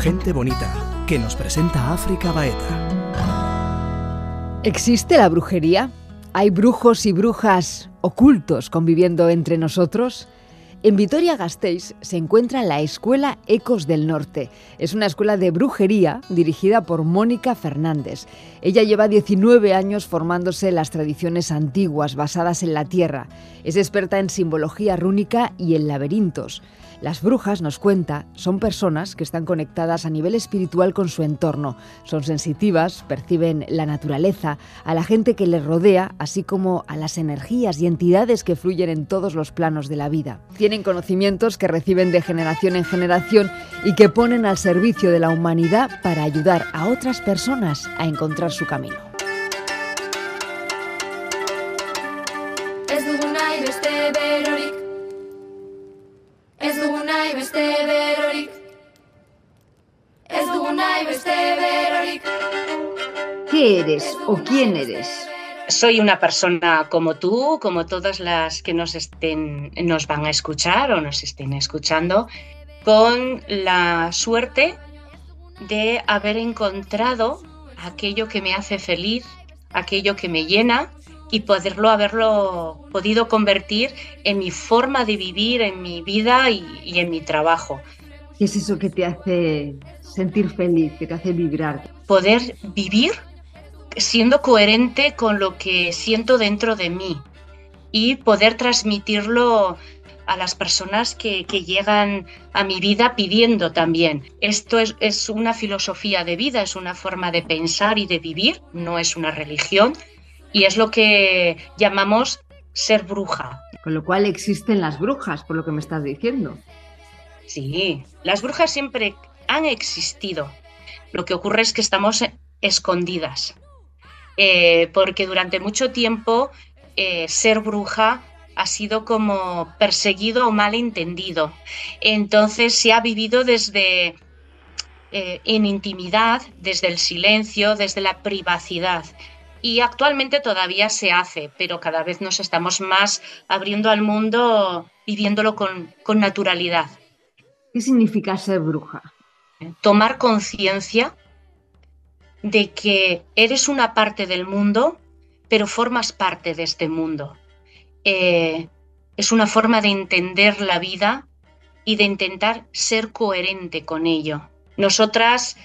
Gente bonita, que nos presenta África Baeta. ¿Existe la brujería? ¿Hay brujos y brujas ocultos conviviendo entre nosotros? En Vitoria-Gasteiz se encuentra la Escuela Ecos del Norte. Es una escuela de brujería dirigida por Mónica Fernández. Ella lleva 19 años formándose en las tradiciones antiguas basadas en la tierra. Es experta en simbología rúnica y en laberintos. Las brujas, nos cuenta, son personas que están conectadas a nivel espiritual con su entorno. Son sensitivas, perciben la naturaleza, a la gente que les rodea, así como a las energías y entidades que fluyen en todos los planos de la vida. Tienen conocimientos que reciben de generación en generación y que ponen al servicio de la humanidad para ayudar a otras personas a encontrar su camino. ¿Qué eres o quién eres? Soy una persona como tú, como todas las que nos, estén, nos van a escuchar o nos estén escuchando, con la suerte de haber encontrado aquello que me hace feliz, aquello que me llena y poderlo haberlo podido convertir en mi forma de vivir, en mi vida y, y en mi trabajo. ¿Qué es eso que te hace sentir feliz, que te hace vibrar? Poder vivir siendo coherente con lo que siento dentro de mí y poder transmitirlo a las personas que, llegan a mi vida pidiendo también. Esto es, es, una filosofía de vida, es una forma de pensar y de vivir, no es una religión y es lo que llamamos ser bruja. Con lo cual existen las brujas, por lo que me estás diciendo. Sí, las brujas siempre han existido. Lo que ocurre es que estamos escondidas. Eh, porque durante mucho tiempo eh, ser bruja ha sido como perseguido o malentendido. Entonces se ha vivido desde eh, en intimidad, desde el silencio, desde la privacidad. Y actualmente todavía se hace, pero cada vez nos estamos más abriendo al mundo, viviéndolo con, con naturalidad. ¿Qué significa ser bruja? Tomar conciencia de que eres una parte del mundo, pero formas parte de este mundo. Eh, es una forma de entender la vida y de intentar ser coherente con ello. Nosotras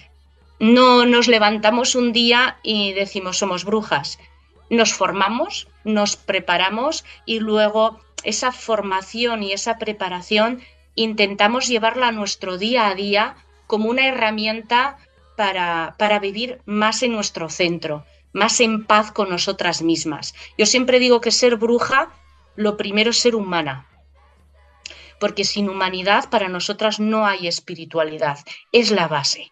no nos levantamos un día y decimos somos brujas. Nos formamos, nos preparamos y luego esa formación y esa preparación intentamos llevarla a nuestro día a día como una herramienta para, para vivir más en nuestro centro, más en paz con nosotras mismas. Yo siempre digo que ser bruja, lo primero es ser humana, porque sin humanidad para nosotras no hay espiritualidad, es la base.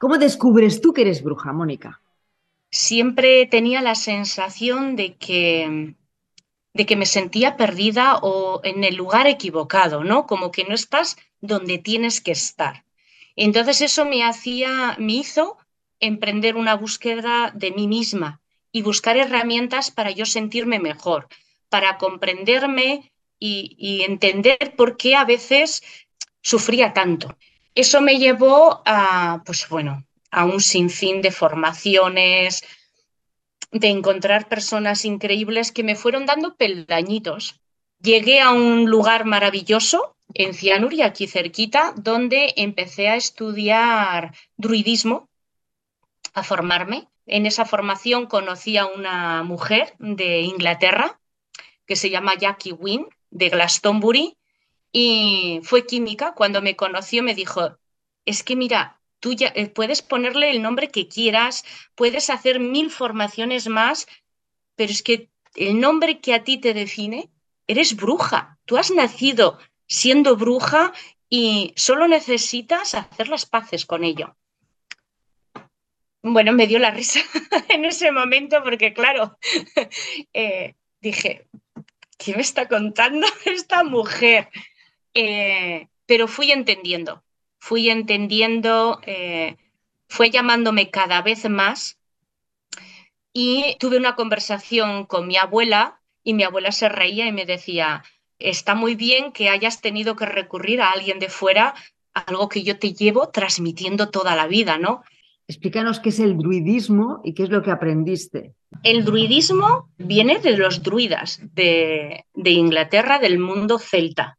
¿Cómo descubres tú que eres bruja, Mónica? Siempre tenía la sensación de que de que me sentía perdida o en el lugar equivocado, ¿no? Como que no estás donde tienes que estar. Entonces eso me hacía, me hizo emprender una búsqueda de mí misma y buscar herramientas para yo sentirme mejor, para comprenderme y, entender por qué a veces sufría tanto. Eso me llevó a, pues bueno, a un sinfín de formaciones, de encontrar personas increíbles que me fueron dando peldañitos. Llegué a un lugar maravilloso en Cianuri, aquí cerquita, donde empecé a estudiar druidismo, a formarme. En esa formación conocí a una mujer de Inglaterra que se llama Jackie Wynne, de Glastonbury, y fue química. Cuando me conoció me dijo, es que mira, tú ya eh, puedes ponerle el nombre que quieras, puedes hacer mil formaciones más, pero es que el nombre que a ti te define, eres bruja. Tú has nacido siendo bruja y solo necesitas hacer las paces con ello. Bueno, me dio la risa en ese momento porque, claro, eh, dije, ¿qué me está contando esta mujer? Eh, pero fui entendiendo, fui entendiendo, eh, fue llamándome cada vez más y tuve una conversación con mi abuela y mi abuela se reía y me decía, está muy bien que hayas tenido que recurrir a alguien de fuera algo que yo te llevo transmitiendo toda la vida, ¿no? Explícanos qué es el druidismo y qué es lo que aprendiste. El druidismo viene de los druidas de, de Inglaterra, del mundo celta.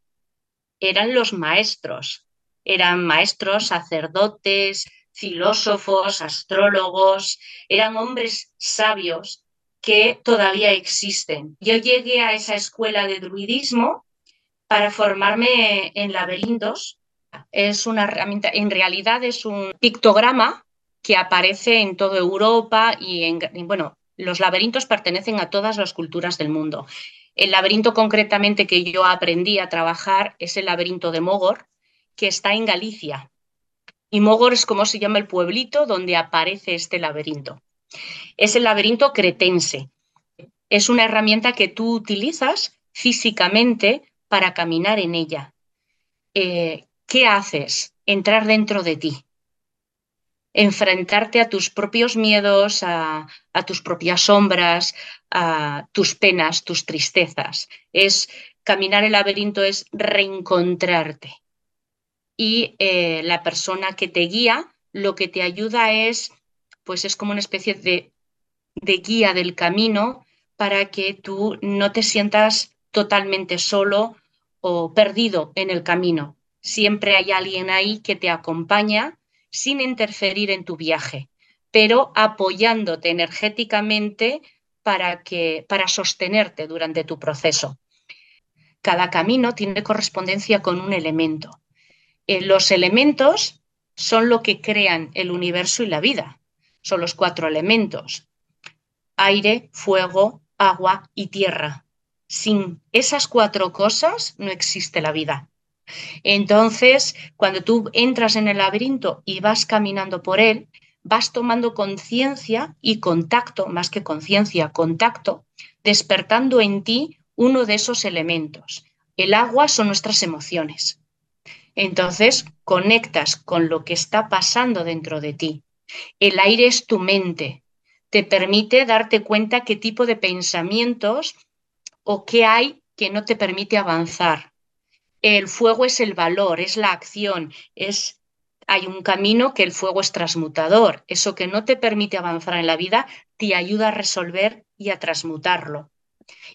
Eran los maestros, eran maestros, sacerdotes, filósofos, astrólogos, eran hombres sabios que todavía existen. Yo llegué a esa escuela de druidismo para formarme en laberintos. Es una herramienta, en realidad es un pictograma que aparece en toda Europa y en, bueno, los laberintos pertenecen a todas las culturas del mundo. El laberinto concretamente que yo aprendí a trabajar es el laberinto de Mogor, que está en Galicia. Y Mogor es como se llama el pueblito donde aparece este laberinto. Es el laberinto cretense. Es una herramienta que tú utilizas físicamente para caminar en ella. Eh, ¿Qué haces? Entrar dentro de ti enfrentarte a tus propios miedos, a, tus propias sombras, a tus penas, tus tristezas. Es caminar el laberinto, es reencontrarte. Y eh, la persona que te guía, lo que te ayuda es, pues es como una especie de, de guía del camino para que tú no te sientas totalmente solo o perdido en el camino. Siempre hay alguien ahí que te acompaña sin interferir en tu viaje, pero apoyándote energéticamente para, que, para sostenerte durante tu proceso. Cada camino tiene correspondencia con un elemento. Eh, los elementos son lo que crean el universo y la vida. Son los cuatro elementos. Aire, fuego, agua y tierra. Sin esas cuatro cosas no existe la vida. Entonces, cuando tú entras en el laberinto y vas caminando por él, vas tomando conciencia y contacto, más que conciencia, contacto, despertando en ti uno de esos elementos. El agua son nuestras emociones. Entonces, conectas con lo que está pasando dentro de ti. El aire es tu mente. Te permite darte cuenta qué tipo de pensamientos o qué hay que no te permite avanzar el fuego es el valor, es la acción, es hay un camino que el fuego es transmutador. Eso que no te permite avanzar en la vida te ayuda a resolver y a transmutarlo.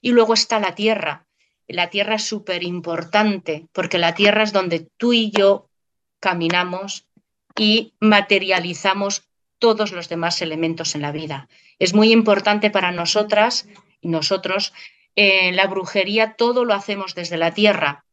Y luego está la tierra. La tierra es súper importante porque la tierra es donde tú y yo caminamos y materializamos todos los demás elementos en la vida. Es muy importante para nosotras y nosotros. En la brujería todo lo hacemos desde la tierra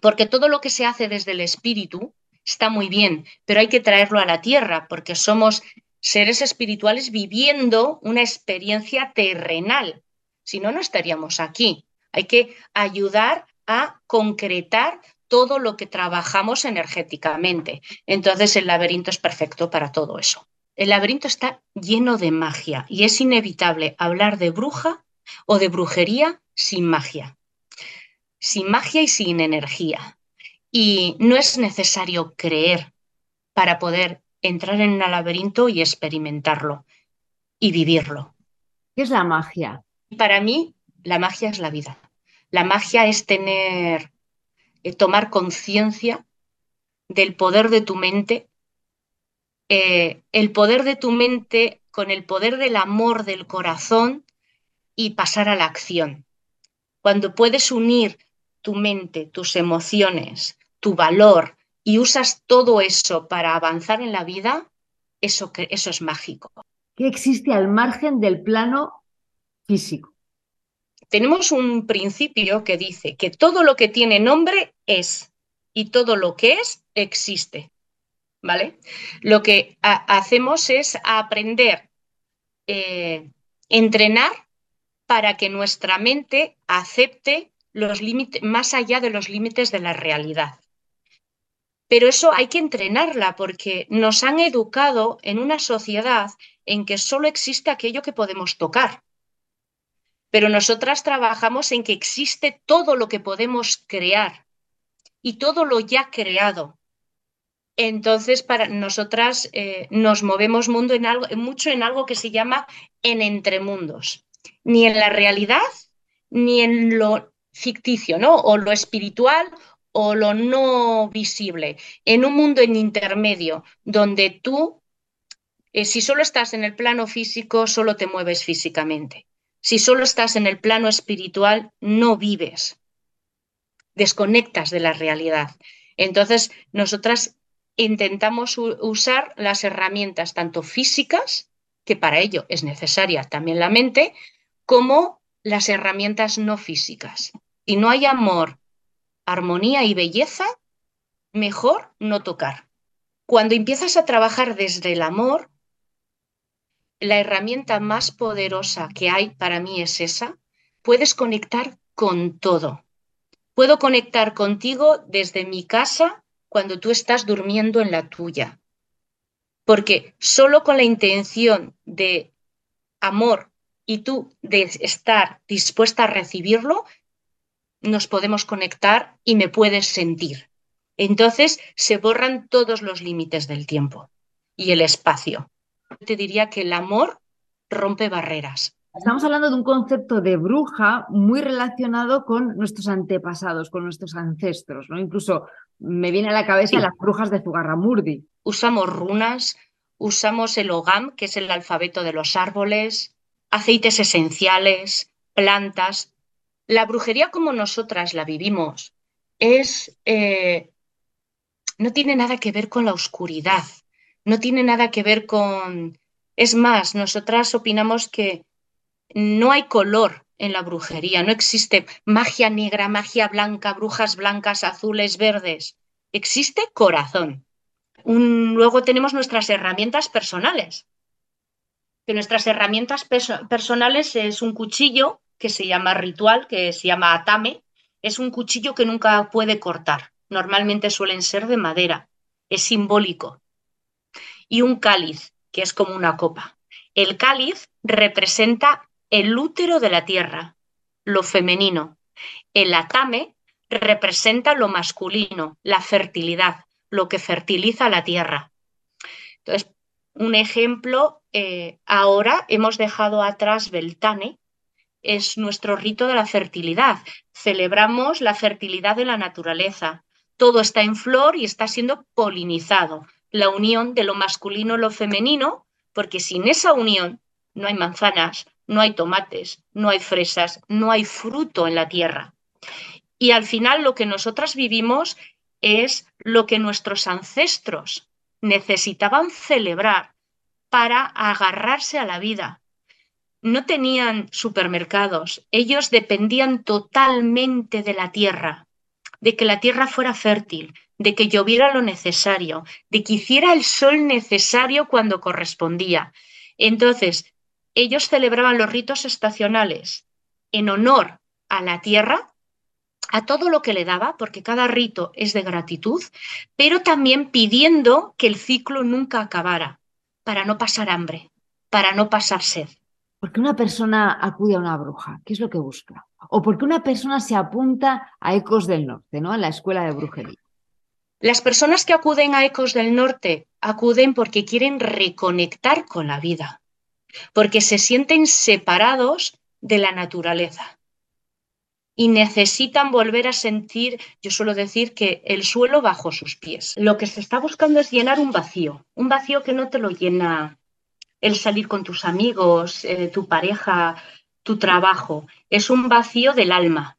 porque todo lo que se hace desde el espíritu está muy bien, pero hay que traerlo a la tierra, porque somos seres espirituales viviendo una experiencia terrenal. Si no, no estaríamos aquí. Hay que ayudar a concretar todo lo que trabajamos energéticamente. Entonces el laberinto es perfecto para todo eso. El laberinto está lleno de magia y es inevitable hablar de bruja o de brujería sin magia sin magia y sin energía. Y no es necesario creer para poder entrar en un laberinto y experimentarlo y vivirlo. ¿Qué es la magia? Para mí, la magia es la vida. La magia es tener, eh, tomar conciencia del poder de tu mente, eh, el poder de tu mente con el poder del amor del corazón y pasar a la acción. Cuando puedes unir tu mente, tus emociones, tu valor y usas todo eso para avanzar en la vida, eso, eso es mágico. ¿Qué existe al margen del plano físico? Tenemos un principio que dice que todo lo que tiene nombre es y todo lo que es existe. ¿Vale? Lo que hacemos es aprender, eh, entrenar para que nuestra mente acepte los más allá de los límites de la realidad. Pero eso hay que entrenarla porque nos han educado en una sociedad en que solo existe aquello que podemos tocar. Pero nosotras trabajamos en que existe todo lo que podemos crear y todo lo ya creado. Entonces, para nosotras eh, nos movemos mundo en algo, mucho en algo que se llama en entremundos. Ni en la realidad, ni en lo ficticio, ¿no? O lo espiritual o lo no visible, en un mundo en intermedio, donde tú, eh, si solo estás en el plano físico, solo te mueves físicamente. Si solo estás en el plano espiritual, no vives, desconectas de la realidad. Entonces, nosotras intentamos usar las herramientas tanto físicas, que para ello es necesaria también la mente, como las herramientas no físicas. Y no hay amor, armonía y belleza, mejor no tocar. Cuando empiezas a trabajar desde el amor, la herramienta más poderosa que hay para mí es esa. Puedes conectar con todo. Puedo conectar contigo desde mi casa cuando tú estás durmiendo en la tuya. Porque solo con la intención de amor y tú de estar dispuesta a recibirlo, nos podemos conectar y me puedes sentir. Entonces se borran todos los límites del tiempo y el espacio. Te diría que el amor rompe barreras. Estamos hablando de un concepto de bruja muy relacionado con nuestros antepasados, con nuestros ancestros, ¿no? Incluso me viene a la cabeza las brujas de Zugarramurdi. Usamos runas, usamos el ogam, que es el alfabeto de los árboles, aceites esenciales, plantas. La brujería como nosotras la vivimos es eh, no tiene nada que ver con la oscuridad, no tiene nada que ver con... Es más, nosotras opinamos que no hay color en la brujería, no existe magia negra, magia blanca, brujas blancas, azules, verdes. Existe corazón. luego tenemos nuestras herramientas personales. Que nuestras herramientas personales es un cuchillo que se llama ritual, que se llama atame. Es un cuchillo que nunca puede cortar. Normalmente suelen ser de madera. Es simbólico. Y un cáliz, que es como una copa. El cáliz representa el útero de la tierra, lo femenino. El atame representa lo masculino, la fertilidad, lo que fertiliza la tierra. Entonces, un ejemplo, eh, ahora hemos dejado atrás Beltane, es nuestro rito de la fertilidad. Celebramos la fertilidad de la naturaleza. Todo está en flor y está siendo polinizado. La unión de lo masculino y lo femenino, porque sin esa unión no hay manzanas, no hay tomates, no hay fresas, no hay fruto en la tierra. Y al final lo que nosotras vivimos es lo que nuestros ancestros necesitaban celebrar para agarrarse a la vida. No tenían supermercados, ellos dependían totalmente de la tierra, de que la tierra fuera fértil, de que lloviera lo necesario, de que hiciera el sol necesario cuando correspondía. Entonces, ellos celebraban los ritos estacionales en honor a la tierra, a todo lo que le daba, porque cada rito es de gratitud, pero también pidiendo que el ciclo nunca acabara, para no pasar hambre, para no pasar sed. ¿Por qué una persona acude a una bruja? ¿Qué es lo que busca? ¿O por qué una persona se apunta a Ecos del Norte, ¿no? a la escuela de brujería? Las personas que acuden a Ecos del Norte acuden porque quieren reconectar con la vida porque se sienten separados de la naturaleza y necesitan volver a sentir, yo suelo decir que el suelo bajo sus pies. Lo que se está buscando es llenar un vacío, un vacío que no te lo llena el salir con tus amigos, eh, tu pareja, tu trabajo, es un vacío del alma.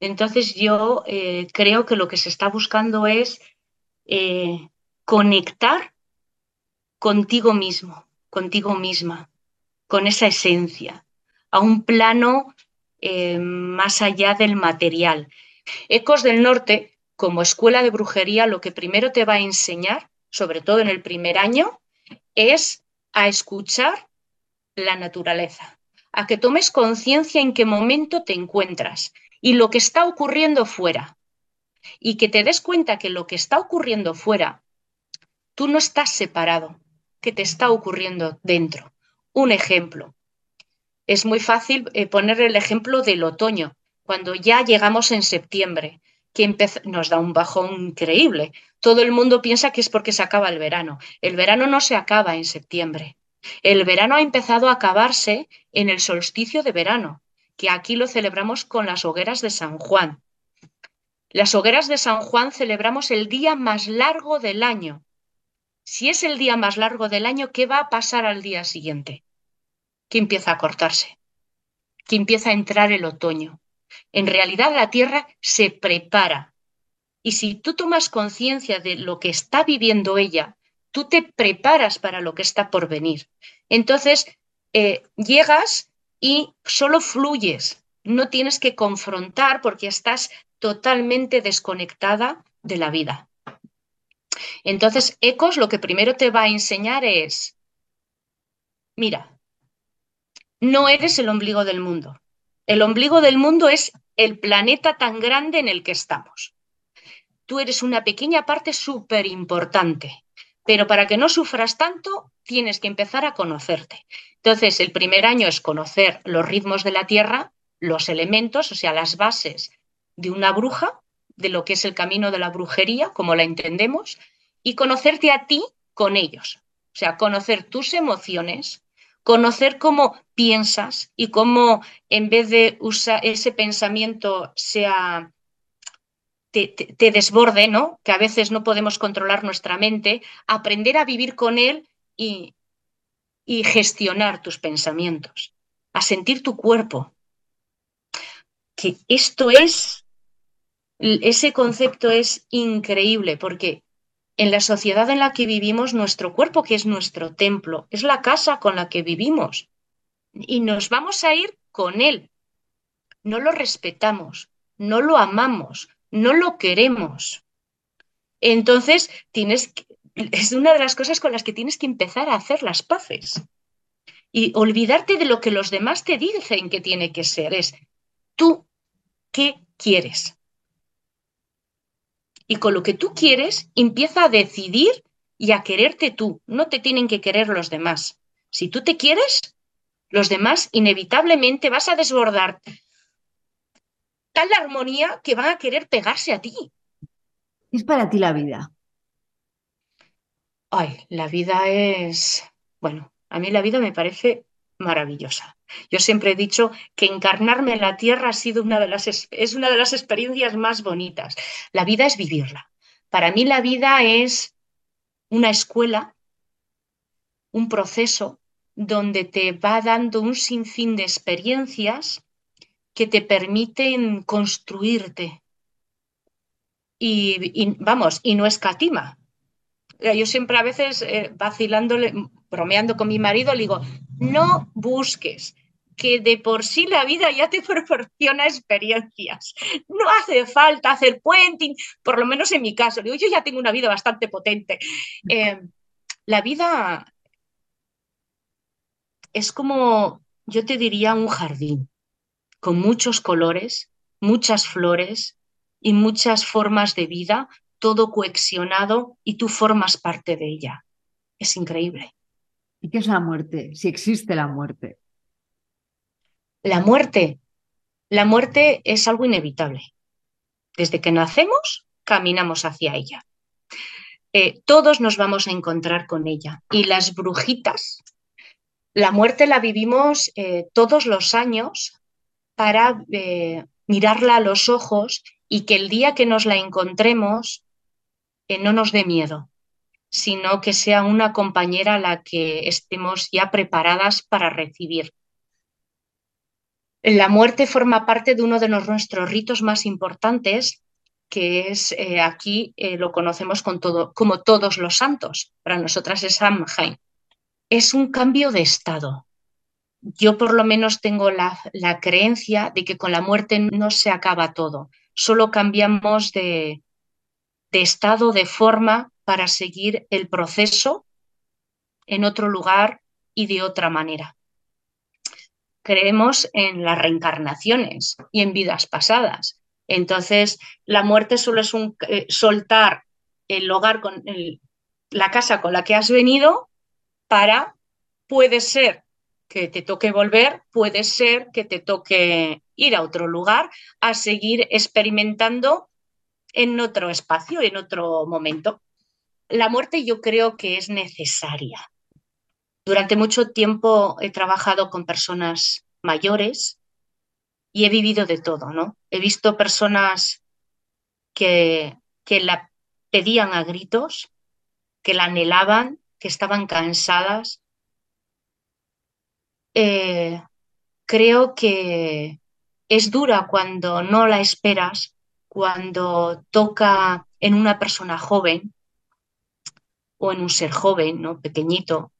Entonces yo eh, creo que lo que se está buscando es eh, conectar contigo mismo, contigo misma con esa esencia, a un plano eh, más allá del material. Ecos del Norte, como escuela de brujería, lo que primero te va a enseñar, sobre todo en el primer año, es a escuchar la naturaleza, a que tomes conciencia en qué momento te encuentras y lo que está ocurriendo fuera. Y que te des cuenta que lo que está ocurriendo fuera, tú no estás separado, que te está ocurriendo dentro. Un ejemplo. Es muy fácil eh, poner el ejemplo del otoño, cuando ya llegamos en septiembre, que nos da un bajón increíble. Todo el mundo piensa que es porque se acaba el verano. El verano no se acaba en septiembre. El verano ha empezado a acabarse en el solsticio de verano, que aquí lo celebramos con las hogueras de San Juan. Las hogueras de San Juan celebramos el día más largo del año. Si es el día más largo del año, ¿qué va a pasar al día siguiente? Que empieza a cortarse, que empieza a entrar el otoño. En realidad la tierra se prepara. Y si tú tomas conciencia de lo que está viviendo ella, tú te preparas para lo que está por venir. Entonces, eh, llegas y solo fluyes, no tienes que confrontar porque estás totalmente desconectada de la vida. Entonces, Ecos lo que primero te va a enseñar es, mira, no eres el ombligo del mundo. El ombligo del mundo es el planeta tan grande en el que estamos. Tú eres una pequeña parte súper importante, pero para que no sufras tanto, tienes que empezar a conocerte. Entonces, el primer año es conocer los ritmos de la Tierra, los elementos, o sea, las bases de una bruja, de lo que es el camino de la brujería, como la entendemos, y conocerte a ti con ellos. O sea, conocer tus emociones, conocer cómo piensas y cómo en vez de usar ese pensamiento sea te, desborde, ¿no? Que a veces no podemos controlar nuestra mente, aprender a vivir con él y gestionar tus pensamientos, a sentir tu cuerpo, que esto es, ese concepto es increíble porque en la sociedad en la que vivimos, nuestro cuerpo, que es nuestro templo, es la casa con la que vivimos y nos vamos a ir con él. No lo respetamos, no lo amamos, no lo queremos. Entonces, tienes es una de las cosas con las que tienes que empezar a hacer las paces y olvidarte de lo que los demás te dicen que tiene que ser. Es tú qué quieres. Y con lo que tú quieres, empieza a decidir y a quererte tú. No te tienen que querer los demás. Si tú te quieres, los demás inevitablemente vas a desbordar tal armonía que van a querer pegarse a ti. ¿Qué es para ti la vida? Ay, la vida es, bueno, a mí la vida me parece maravillosa. Yo siempre he dicho que encarnarme en la tierra ha sido una de las, es una de las experiencias más bonitas. La vida es vivirla. Para mí la vida es una escuela, un proceso donde te va dando un sinfín de experiencias que te permiten construirte. Y, y vamos, y no escatima. Yo siempre a veces eh, vacilándole, bromeando con mi marido, le digo, no busques, que de por sí la vida ya te proporciona experiencias. No hace falta hacer puenting, por lo menos en mi caso. Yo ya tengo una vida bastante potente. Eh, la vida es como, yo te diría, un jardín con muchos colores, muchas flores y muchas formas de vida, todo coexionado y tú formas parte de ella. Es increíble. ¿Y qué es la muerte? Si existe la muerte. La muerte. La muerte es algo inevitable. Desde que nacemos, caminamos hacia ella. Eh, todos nos vamos a encontrar con ella. Y las brujitas, la muerte la vivimos eh, todos los años para eh, mirarla a los ojos y que el día que nos la encontremos no nos dé miedo, sino que sea una compañera a la que estemos ya preparadas para recibir. La muerte forma parte de uno de nuestros ritos más importantes, que es eh, aquí eh, lo conocemos con todo, como todos los santos. Para nosotras es Samhain. Es un cambio de estado. Yo por lo menos tengo la, la creencia de que con la muerte no se acaba todo, solo cambiamos de, de estado, de forma para seguir el proceso en otro lugar y de otra manera. Creemos en las reencarnaciones y en vidas pasadas. Entonces, la muerte solo es un eh, soltar el hogar con la casa con la que has venido para, puede ser que te toque volver, puede ser que te toque ir a otro lugar a seguir experimentando en otro espacio, en otro momento la muerte yo creo que es necesaria. Durante mucho tiempo he trabajado con personas mayores y he vivido de todo, ¿no? He visto personas que, la pedían a gritos, que la anhelaban, que estaban cansadas. Eh, creo que es dura cuando no la esperas, cuando toca en una persona joven o en un ser joven, ¿no? pequeñito,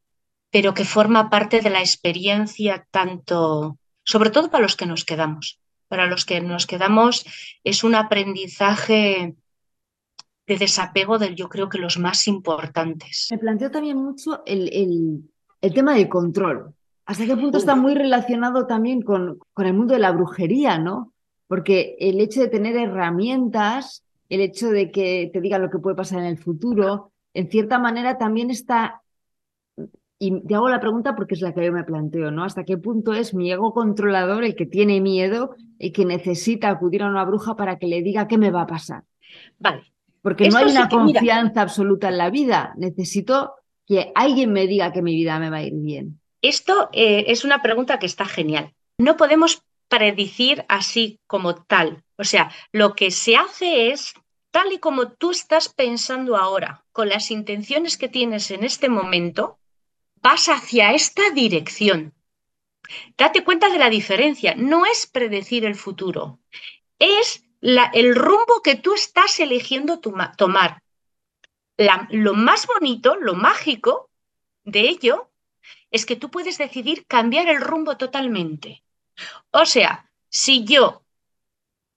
pero que forma parte de la experiencia tanto, sobre todo para los que nos quedamos. Para los que nos quedamos es un aprendizaje de desapego del yo creo que los más importantes. Me planteo también mucho el, el, tema del control. ¿Hasta qué punto está muy relacionado también con, con el mundo de la brujería, no? Porque el hecho de tener herramientas, el hecho de que te digan lo que puede pasar en el futuro, en cierta manera también está, y te hago la pregunta porque es la que yo me planteo, ¿no? ¿Hasta qué punto es mi ego controlador el que tiene miedo y que necesita acudir a una bruja para que le diga qué me va a pasar? Vale. Porque no hay una confianza absoluta en la vida. Necesito que alguien me diga que mi vida me va a ir bien. Esto eh, es una pregunta que está genial. No podemos predecir así como tal. O sea, lo que se hace es tal y como tú estás pensando ahora, con las intenciones que tienes en este momento, vas hacia esta dirección. Date cuenta de la diferencia. No es predecir el futuro, es el rumbo que tú estás eligiendo tomar. lo más bonito, lo mágico de ello, es que tú puedes decidir cambiar el rumbo totalmente. O sea, si yo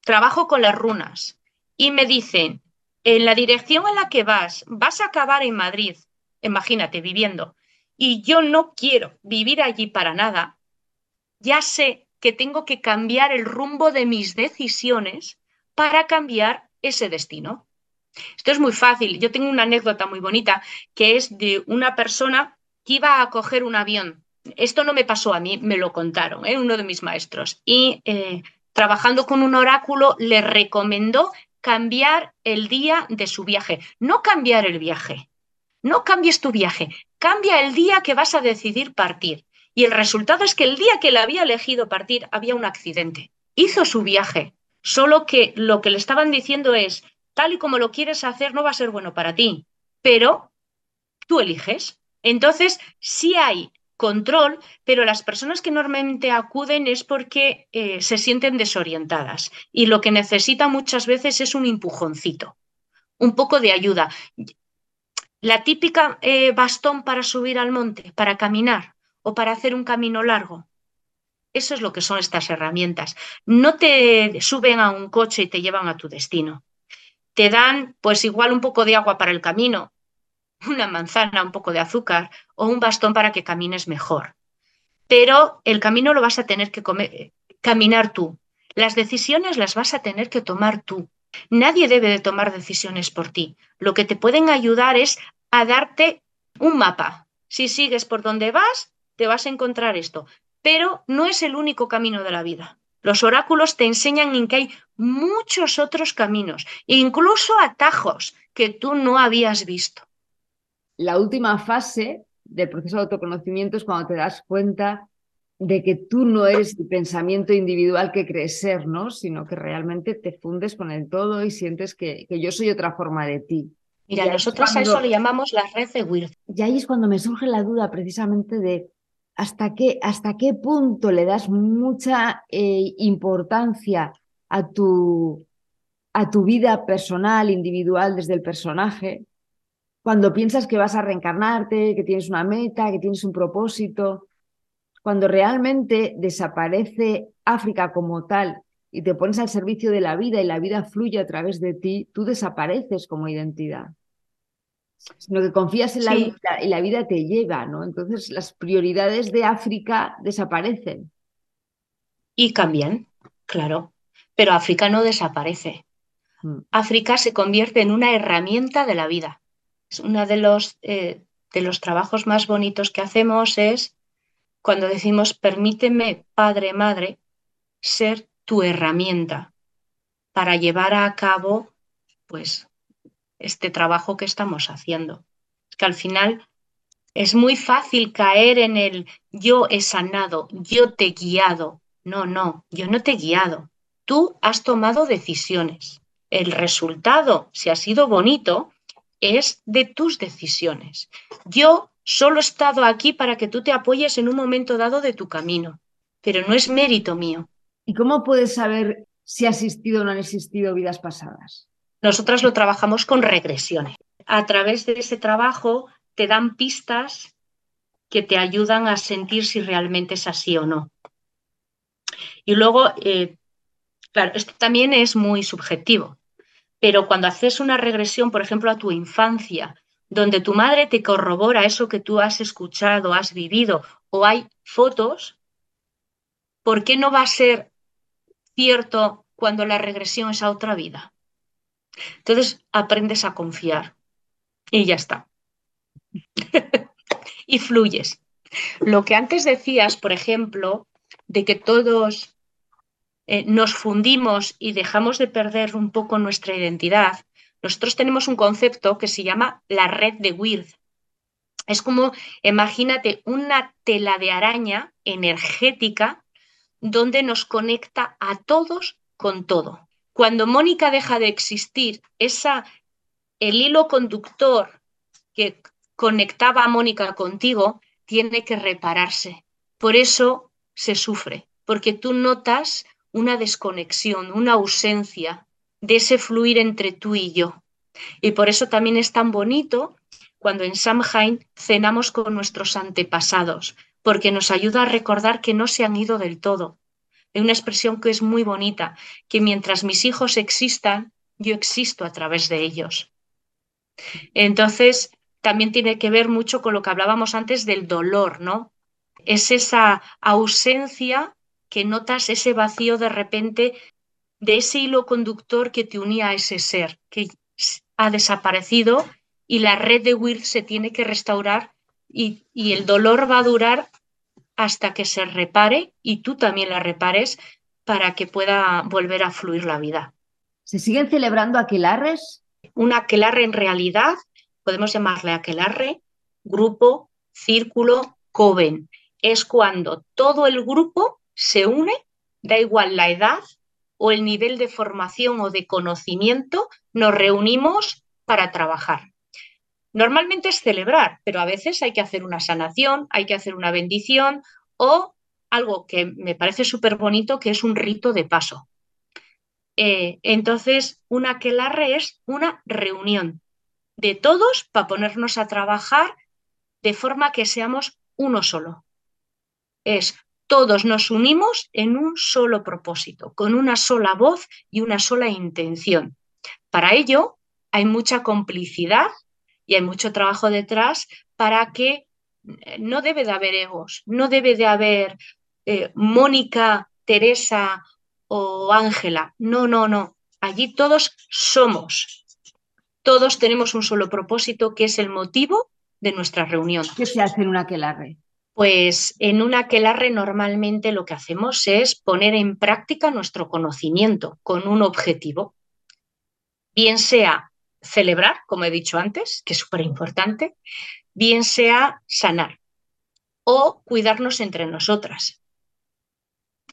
trabajo con las runas, y me dicen, en la dirección en la que vas, vas a acabar en Madrid, imagínate, viviendo, y yo no quiero vivir allí para nada, ya sé que tengo que cambiar el rumbo de mis decisiones para cambiar ese destino. Esto es muy fácil. Yo tengo una anécdota muy bonita que es de una persona que iba a coger un avión. Esto no me pasó a mí, me lo contaron, ¿eh? uno de mis maestros. Y eh, trabajando con un oráculo le recomendó cambiar el día de su viaje, no cambiar el viaje. No cambies tu viaje, cambia el día que vas a decidir partir. Y el resultado es que el día que le había elegido partir había un accidente. Hizo su viaje, solo que lo que le estaban diciendo es, tal y como lo quieres hacer no va a ser bueno para ti, pero tú eliges. Entonces, sí hay control, pero las personas que normalmente acuden es porque eh, se sienten desorientadas y lo que necesitan muchas veces es un empujoncito, un poco de ayuda. La típica eh, bastón para subir al monte, para caminar o para hacer un camino largo. Eso es lo que son estas herramientas. No te suben a un coche y te llevan a tu destino. Te dan, pues igual un poco de agua para el camino, una manzana, un poco de azúcar o un bastón para que camines mejor. Pero el camino lo vas a tener que caminar tú. Las decisiones las vas a tener que tomar tú. Nadie debe de tomar decisiones por ti. Lo que te pueden ayudar es a darte un mapa. Si sigues por donde vas, te vas a encontrar esto. Pero no es el único camino de la vida. Los oráculos te enseñan en que hay muchos otros caminos, incluso atajos que tú no habías visto la última fase del proceso de autoconocimiento es cuando te das cuenta de que tú no eres el pensamiento individual que crees ser, ¿no? Sino que realmente te fundes con el todo y sientes que, yo soy otra forma de ti. Mira, nosotros a eso le llamamos la red de Wirth. Y ahí es cuando me surge la duda precisamente de hasta qué, hasta qué punto le das mucha eh, importancia a tu, a tu vida personal, individual, desde el personaje, cuando piensas que vas a reencarnarte, que tienes una meta, que tienes un propósito, cuando realmente desaparece África como tal y te pones al servicio de la vida y la vida fluye a través de ti, tú desapareces como identidad. Sino que confías en la vida y la vida te lleva, ¿no? Entonces las prioridades de África desaparecen. Y cambian, claro. Pero África no desaparece. Mm. África se convierte en una herramienta de la vida uno de los, eh, de los trabajos más bonitos que hacemos es cuando decimos, permíteme, padre, madre, ser tu herramienta para llevar a cabo, pues, este trabajo que estamos haciendo. Que al final es muy fácil caer en el yo he sanado, yo te he guiado. No, no, yo no te he guiado. Tú has tomado decisiones el resultado, si ha sido bonito, es de tus decisiones. Yo solo he estado aquí para que tú te apoyes en un momento dado de tu camino, pero no es mérito mío. ¿Y cómo puedes saber si ha existido o no han existido vidas pasadas? Nosotras lo trabajamos con regresiones. A través de ese trabajo te dan pistas que te ayudan a sentir si realmente es así o no. Y luego, eh, claro, esto también es muy subjetivo, pero cuando haces una regresión, por ejemplo, a tu infancia, donde tu madre te corrobora eso que tú has escuchado, has vivido, o hay fotos, ¿por qué no va a ser cierto cuando la regresión es a otra vida? Entonces aprendes a confiar y ya está. y fluyes. Lo que antes decías, por ejemplo, de que todos eh, nos fundimos y dejamos de perder un poco nuestra identidad, nosotros tenemos un concepto que se llama la red de Wirth. Es como, imagínate, una tela de araña energética donde nos conecta a todos con todo. Cuando Mónica deja de existir, esa, el hilo conductor que conectaba a Mónica contigo tiene que repararse. Por eso se sufre, porque tú notas una desconexión, una ausencia de ese fluir entre tú y yo. Y por eso también es tan bonito cuando en Samhain cenamos con nuestros antepasados, porque nos ayuda a recordar que no se han ido del todo. Hay una expresión que es muy bonita, que mientras mis hijos existan, yo existo a través de ellos. Entonces, también tiene que ver mucho con lo que hablábamos antes del dolor, ¿no? Es esa ausencia que notas, ese vacío de repente de ese hilo conductor que te unía a ese ser, que ha desaparecido y la red de Wirth se tiene que restaurar y, y el dolor va a durar hasta que se repare y tú también la repares para que pueda volver a fluir la vida. ¿Se siguen celebrando aquelarres? Un aquelarre en realidad podemos llamarle aquelarre, grupo, círculo, coven. Es cuando todo el grupo se une, da igual la edad o el nivel de formación o de conocimiento, nos reunimos para trabajar. Normalmente es celebrar, pero a veces hay que hacer una sanación, hay que hacer una bendición o algo que me parece súper bonito, que es un rito de paso. Eh, entonces, una aquelarre es una reunión de todos para ponernos a trabajar de forma que seamos uno solo. Es todos nos unimos en un solo propósito, con una sola voz y una sola intención. Para ello hay mucha complicidad y hay mucho trabajo detrás para que eh, no debe de haber egos, no debe de haber eh, Mónica, Teresa o Ángela. No, no, no. Allí todos somos todos tenemos un solo propósito, que es el motivo de nuestra reunión. ¿Qué se hace en una aquelarre? Pues en una aquelarre normalmente lo que hacemos es poner en práctica nuestro conocimiento con un objetivo. Bien sea celebrar, como he dicho antes, que es súper importante, bien sea sanar o cuidarnos entre nosotras.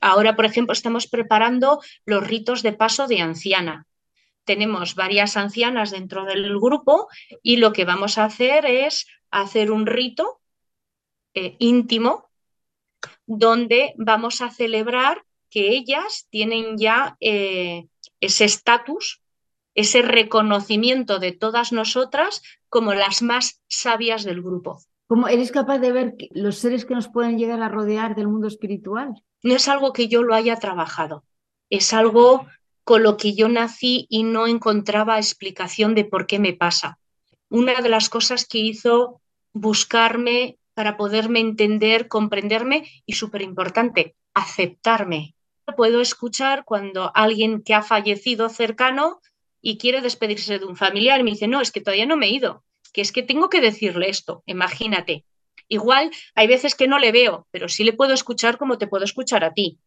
Ahora, por ejemplo, estamos preparando los ritos de paso de anciana, tenemos varias ancianas dentro del grupo y lo que vamos a hacer es hacer un rito eh, íntimo donde vamos a celebrar que ellas tienen ya eh, ese estatus, ese reconocimiento de todas nosotras como las más sabias del grupo. ¿Cómo eres capaz de ver los seres que nos pueden llegar a rodear del mundo espiritual? No es algo que yo lo haya trabajado, es algo con lo que yo nací y no encontraba explicación de por qué me pasa. Una de las cosas que hizo buscarme para poderme entender, comprenderme y, súper importante, aceptarme. Puedo escuchar cuando alguien que ha fallecido cercano y quiere despedirse de un familiar me dice, no, es que todavía no me he ido, que es que tengo que decirle esto, imagínate. Igual hay veces que no le veo, pero sí le puedo escuchar como te puedo escuchar a ti.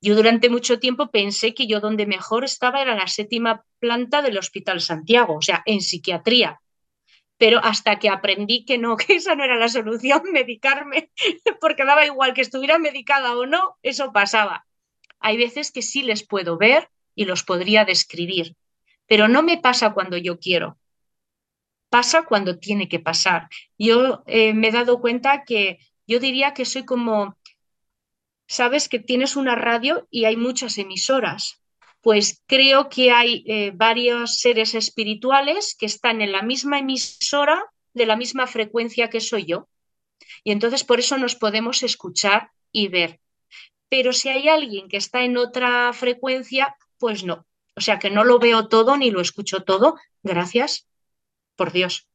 Yo durante mucho tiempo pensé que yo donde mejor estaba era la séptima planta del Hospital Santiago, o sea, en psiquiatría. Pero hasta que aprendí que no, que esa no era la solución, medicarme, porque daba igual que estuviera medicada o no, eso pasaba. Hay veces que sí les puedo ver y los podría describir, pero no me pasa cuando yo quiero. Pasa cuando tiene que pasar. Yo eh, me he dado cuenta que yo diría que soy como, sabes que tienes una radio y hay muchas emisoras. Pues creo que hay eh, varios seres espirituales que están en la misma emisora de la misma frecuencia que soy yo. Y entonces por eso nos podemos escuchar y ver. Pero si hay alguien que está en otra frecuencia, pues no. O sea que no lo veo todo ni lo escucho todo. Gracias, por Dios,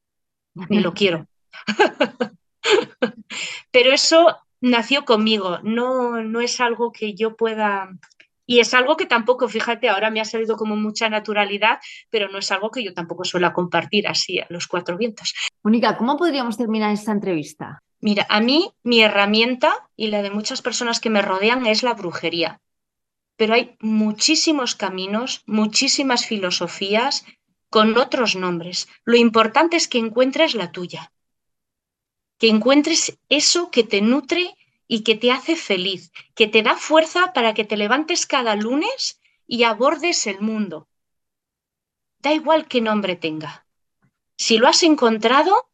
ni lo quiero. Pero eso nació conmigo, no, no es algo que yo pueda... Y es algo que tampoco, fíjate, ahora me ha salido como mucha naturalidad, pero no es algo que yo tampoco suelo compartir así a los cuatro vientos. Mónica, ¿cómo podríamos terminar esta entrevista? Mira, a mí mi herramienta y la de muchas personas que me rodean es la brujería. Pero hay muchísimos caminos, muchísimas filosofías con otros nombres. Lo importante es que encuentres la tuya, que encuentres eso que te nutre y que te hace feliz, que te da fuerza para que te levantes cada lunes y abordes el mundo. Da igual qué nombre tenga. Si lo has encontrado,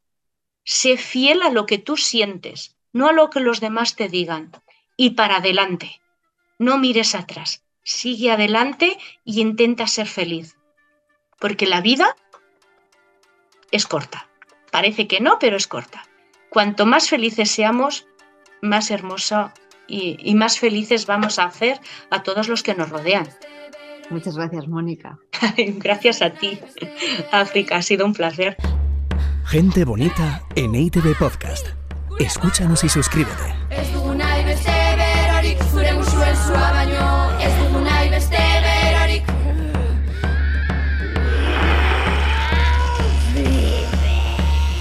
Sé fiel a lo que tú sientes, no a lo que los demás te digan. Y para adelante. No mires atrás. Sigue adelante y intenta ser feliz. Porque la vida es corta. Parece que no, pero es corta. Cuanto más felices seamos, más hermosa y, y más felices vamos a hacer a todos los que nos rodean. Muchas gracias, Mónica. gracias a ti, África. Ha sido un placer. Gente bonita en ITV Podcast. Escúchanos y suscríbete.